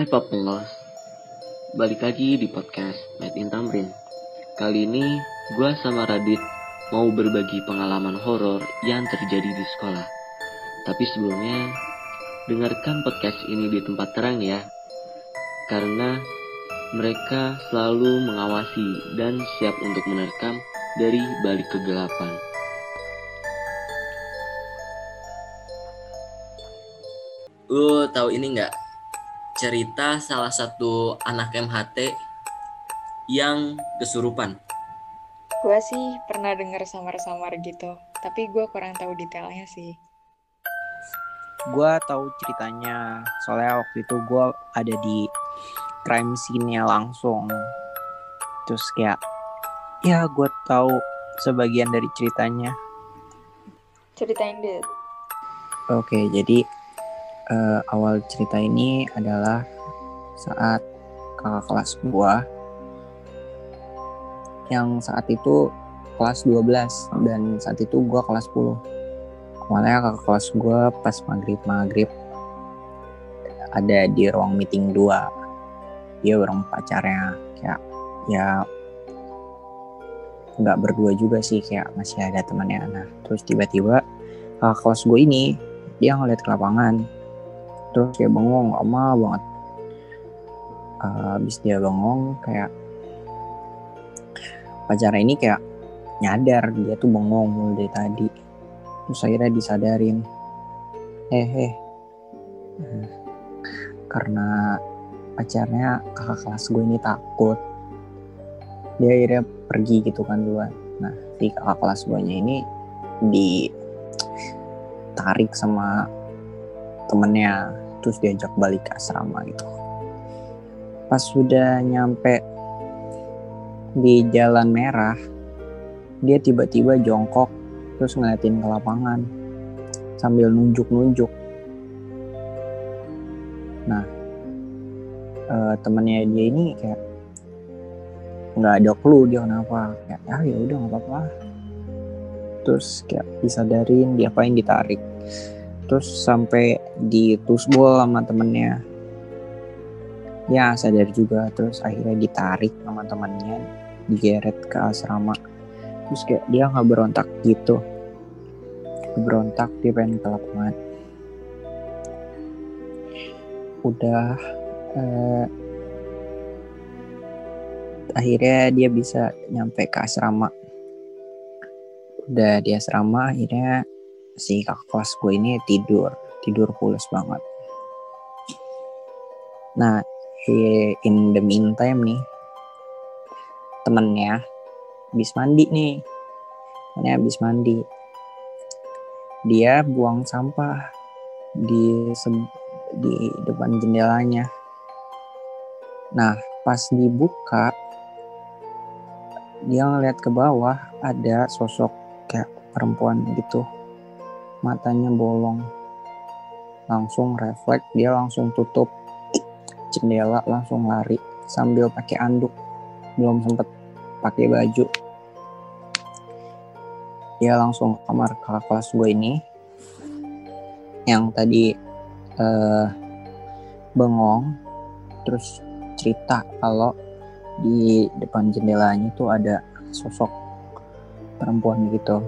Hai Papengos, balik lagi di podcast Made in Tamrin. Kali ini gue sama Radit mau berbagi pengalaman horor yang terjadi di sekolah. Tapi sebelumnya, dengarkan podcast ini di tempat terang ya. Karena mereka selalu mengawasi dan siap untuk menerkam dari balik kegelapan. Lu tahu ini nggak? Cerita salah satu anak MHT yang kesurupan. Gue sih pernah denger samar-samar gitu, tapi gue kurang tahu detailnya sih. gue tahu ceritanya soalnya waktu itu gue ada di crime scene-nya langsung terus kayak ya gue tahu sebagian dari ceritanya Ceritain deh. oke jadi eh, awal cerita ini adalah saat kakak kelas gue yang saat itu kelas 12 dan saat itu gue kelas 10 awalnya kakak kelas gue pas maghrib maghrib ada di ruang meeting 2 dia bareng pacarnya kayak ya nggak berdua juga sih kayak masih ada temannya. Nah terus tiba-tiba kakak kelas gue ini dia ngeliat ke lapangan terus kayak bengong lama banget. Eh, habis dia bengong kayak pacarnya ini kayak nyadar dia tuh bengong mulai dari tadi. Terus akhirnya disadarin. Hehe Hmm. karena pacarnya kakak kelas gue ini takut. Dia akhirnya pergi gitu kan duluan. Nah si kakak kelas gue ini ditarik sama temennya terus diajak balik ke asrama gitu. Pas sudah nyampe di jalan merah dia tiba-tiba jongkok terus ngeliatin ke lapangan sambil nunjuk-nunjuk. Nah, eh, temennya dia ini kayak nggak ada clue dia kenapa. Kayak ah ya udah nggak apa-apa terus kayak disadarin diapain ditarik terus sampai ditusbol sama temennya. Ya sadar juga. Terus akhirnya ditarik sama temannya digeret ke asrama. Terus kayak dia nggak berontak gitu. Berontak dia pengen ke lapangan udah eh, akhirnya dia bisa nyampe ke asrama. Udah di asrama akhirnya si kakak kelas gue ini tidur tidur pulas banget. Nah in the meantime nih temennya habis mandi nih. Temennya habis mandi. Dia buang sampah di di depan jendelanya. Nah pas dibuka dia ngeliat ke bawah ada sosok kayak perempuan gitu matanya bolong. Langsung refleks dia langsung tutup. Jendela langsung lari sambil pakai anduk. Belum sempet pakai baju. Dia langsung ke kamar kakak kelas gue ini. Yang tadi eh, bengong terus cerita kalau di depan jendelanya tuh ada sosok perempuan gitu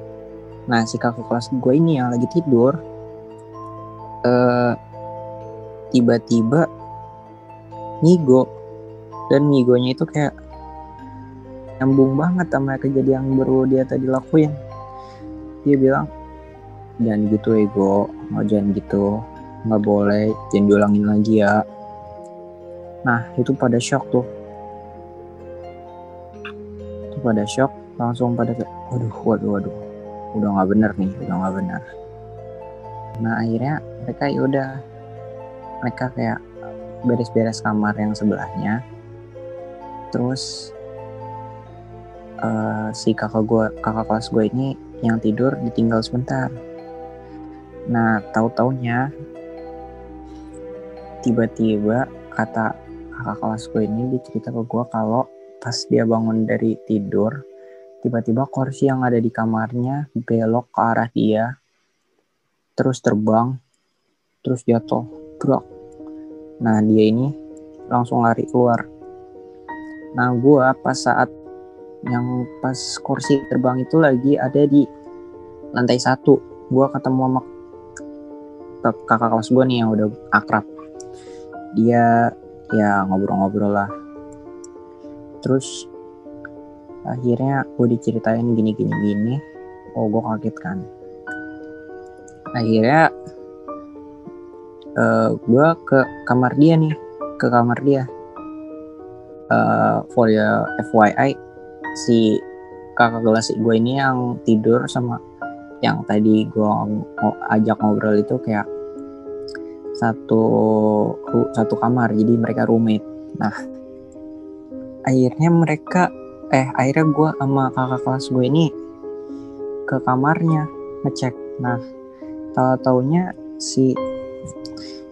nah si kakak kelas gue ini yang lagi tidur eh tiba-tiba ngigo. Dan ngigonya itu kayak nyambung banget sama kejadian yang baru dia tadi lakuin. Dia bilang jangan gitu ego. Mau jangan gitu. Nggak boleh. Jangan diulangin lagi ya. Nah itu pada shock tuh. Itu pada shock langsung pada waduh waduh waduh udah nggak bener nih udah nggak bener. Nah akhirnya mereka yaudah mereka kayak beres-beres kamar yang sebelahnya. Terus eh, si kakak gue kakak kelas gue ini yang tidur ditinggal sebentar. Nah tahu taunya tiba-tiba kata kakak kelas gue ini dia cerita ke gue kalau pas dia bangun dari tidur tiba-tiba kursi yang ada di kamarnya belok ke arah dia. Terus terbang. Terus jatuh. Brak nah dia ini langsung lari keluar. Nah gue pas saat yang pas kursi terbang itu lagi ada di lantai satu. Gue ketemu sama kakak kelas gue nih yang udah akrab. Dia ya ngobrol-ngobrol lah. Terus akhirnya gue diceritain gini gini. Gini oh gue kaget kan. Akhirnya uh, gue ke kamar dia nih ke kamar dia. Uh, for your FYI si kakak kelas gue ini yang tidur sama yang tadi gue mau ajak ngobrol itu kayak satu satu kamar. Jadi mereka roommate. Nah akhirnya mereka eh akhirnya gue sama kakak kelas gue ini ke kamarnya ngecek. Nah tahu taunya si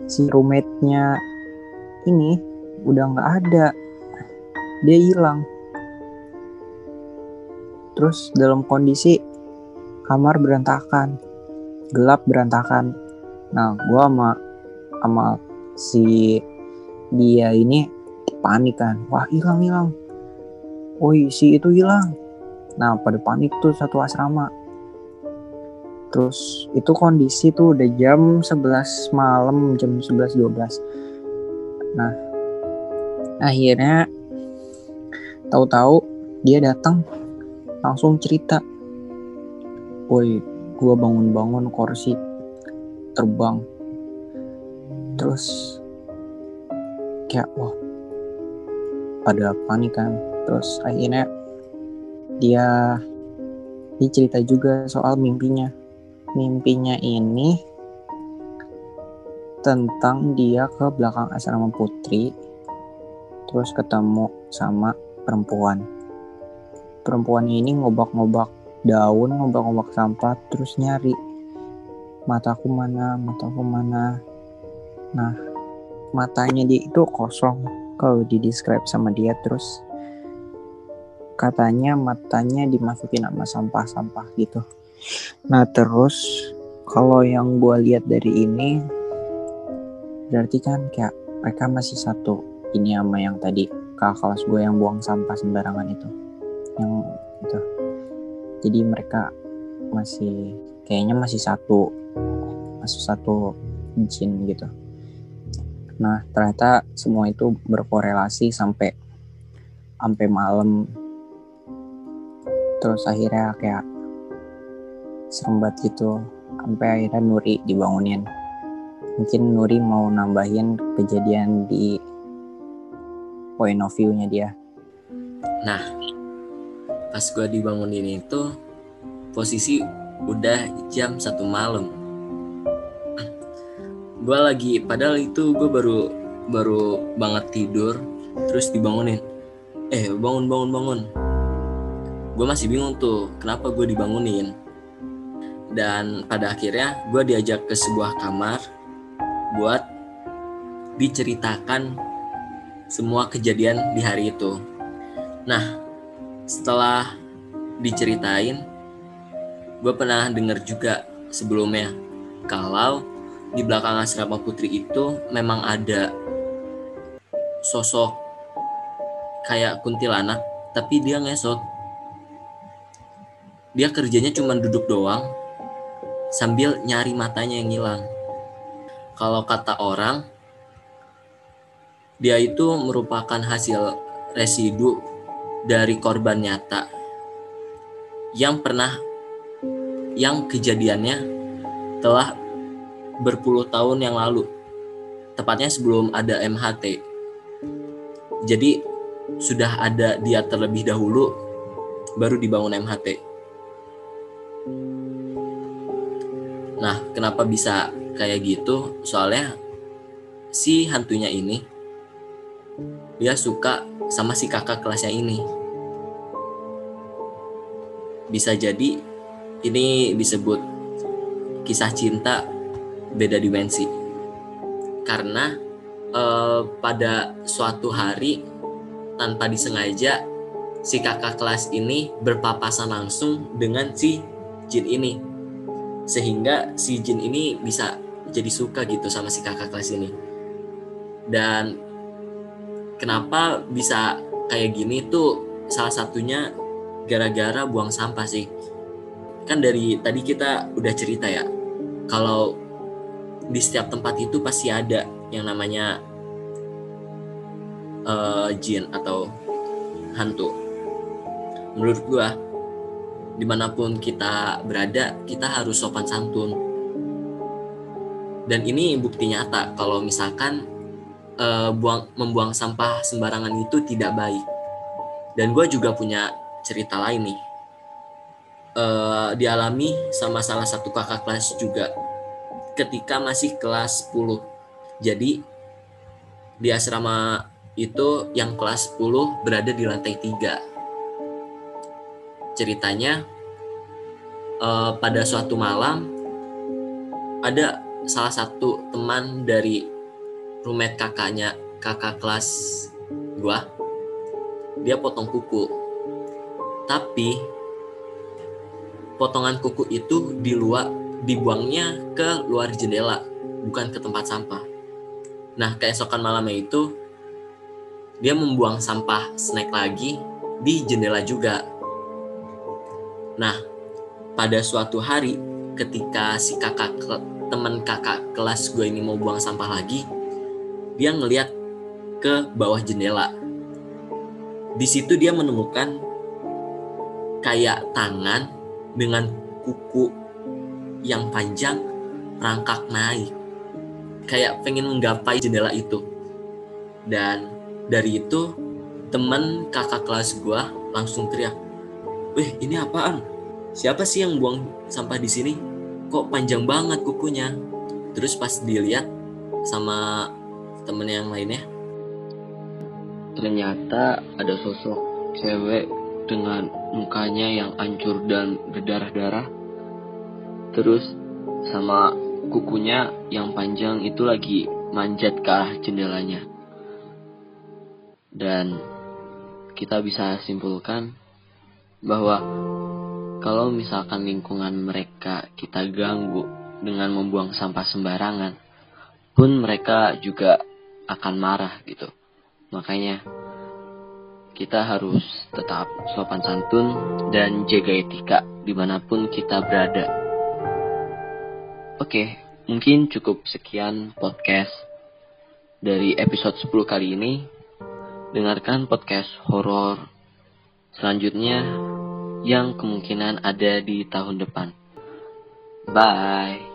si roommate-nya ini udah nggak ada. Dia hilang. Terus dalam kondisi kamar berantakan gelap berantakan. Nah gue sama sama si dia ini panik kan. Wah hilang hilang oh si itu hilang. Nah pada panik tuh satu asrama. Terus itu kondisi tuh udah jam 11 malam jam 11 12 nah akhirnya tahu-tahu dia datang langsung cerita woi gua bangun-bangun kursi terbang. Terus kayak wah pada panik kan terus akhirnya dia dia juga soal mimpinya. Mimpinya ini tentang dia ke belakang asrama putri terus ketemu sama perempuan. Perempuan ini ngobak-ngobak daun, ngobak-ngobak sampah, terus nyari mataku mana, mataku mana. Nah, matanya dia itu kosong. Kalau di describe sama dia terus katanya matanya dimasukin sama sampah-sampah gitu. Nah terus kalau yang gue lihat dari ini berarti kan kayak mereka masih satu. Ini sama yang tadi kakak kelas gue yang buang sampah sembarangan itu. Yang itu. Jadi mereka masih kayaknya masih satu. Masih satu jin gitu. Nah ternyata semua itu berkorelasi sampai sampai malam terus akhirnya kayak serem banget gitu. Sampai akhirnya Nuri dibangunin. Mungkin Nuri mau nambahin kejadian di point of view-nya dia. Nah pas gue dibangunin itu posisi udah jam satu malam. Gue lagi padahal itu gue baru baru banget tidur terus dibangunin. Eh bangun bangun bangun gue masih bingung tuh kenapa gue dibangunin? Dan pada akhirnya gue diajak ke sebuah kamar buat diceritakan semua kejadian di hari itu. Nah setelah diceritain gue pernah dengar juga sebelumnya kalau di belakang asrama putri itu memang ada sosok kayak kuntilanak tapi dia ngesot dia kerjanya cuma duduk doang sambil nyari matanya yang hilang. Kalau kata orang dia itu merupakan hasil residu dari korban nyata yang pernah yang kejadiannya telah berpuluh tahun yang lalu. Tepatnya sebelum ada MHT jadi sudah ada dia terlebih dahulu baru dibangun MHT nah kenapa bisa kayak gitu soalnya si hantunya ini dia suka sama si kakak kelasnya ini. Bisa jadi ini disebut kisah cinta beda dimensi. Karena eh, pada suatu hari tanpa disengaja si kakak kelas ini berpapasan langsung dengan si jin ini. Sehingga si jin ini bisa jadi suka gitu sama si kakak kelas ini. Dan kenapa bisa kayak gini tuh salah satunya gara-gara buang sampah sih kan dari tadi kita udah cerita ya kalau di setiap tempat itu pasti ada yang namanya uh, jin atau hantu menurut gua di mana pun kita berada kita harus sopan santun. Dan ini bukti nyata kalau misalkan uh, buang membuang sampah sembarangan itu tidak baik. Dan gue juga punya cerita lain nih. Uh, dialami sama salah satu kakak kelas juga ketika masih kelas 10 jadi di asrama itu yang kelas 10 berada di lantai 3 ceritanya uh, pada suatu malam ada salah satu teman dari roommate kakaknya kakak kelas gua. Dia potong kuku. Tapi potongan kuku itu di luar dibuangnya ke luar jendela bukan ke tempat sampah. Nah keesokan malamnya itu dia membuang sampah snack lagi di jendela juga nah pada suatu hari ketika si kakak teman kakak kelas gue ini mau buang sampah lagi dia ngeliat ke bawah jendela. Di situ dia menemukan kayak tangan dengan kuku yang panjang rangkak naik. Kayak pengen menggapai jendela itu. Dan dari itu teman kakak kelas gue langsung teriak weh ini apaan? Siapa sih yang buang sampah di sini? Kok panjang banget kukunya? Terus pas dilihat sama temen yang lainnya? Ternyata ada sosok cewek dengan mukanya yang hancur dan berdarah-darah. Terus sama kukunya yang panjang itu lagi manjat ke arah jendelanya. Dan kita bisa simpulkan bahwa kalau misalkan lingkungan mereka kita ganggu dengan membuang sampah sembarangan, pun mereka juga akan marah gitu. Makanya kita harus tetap sopan santun dan jaga etika di mana pun kita berada. Oke, mungkin cukup sekian podcast dari episode 10 kali ini. Dengarkan podcast horor selanjutnya yang kemungkinan ada di tahun depan. Bye.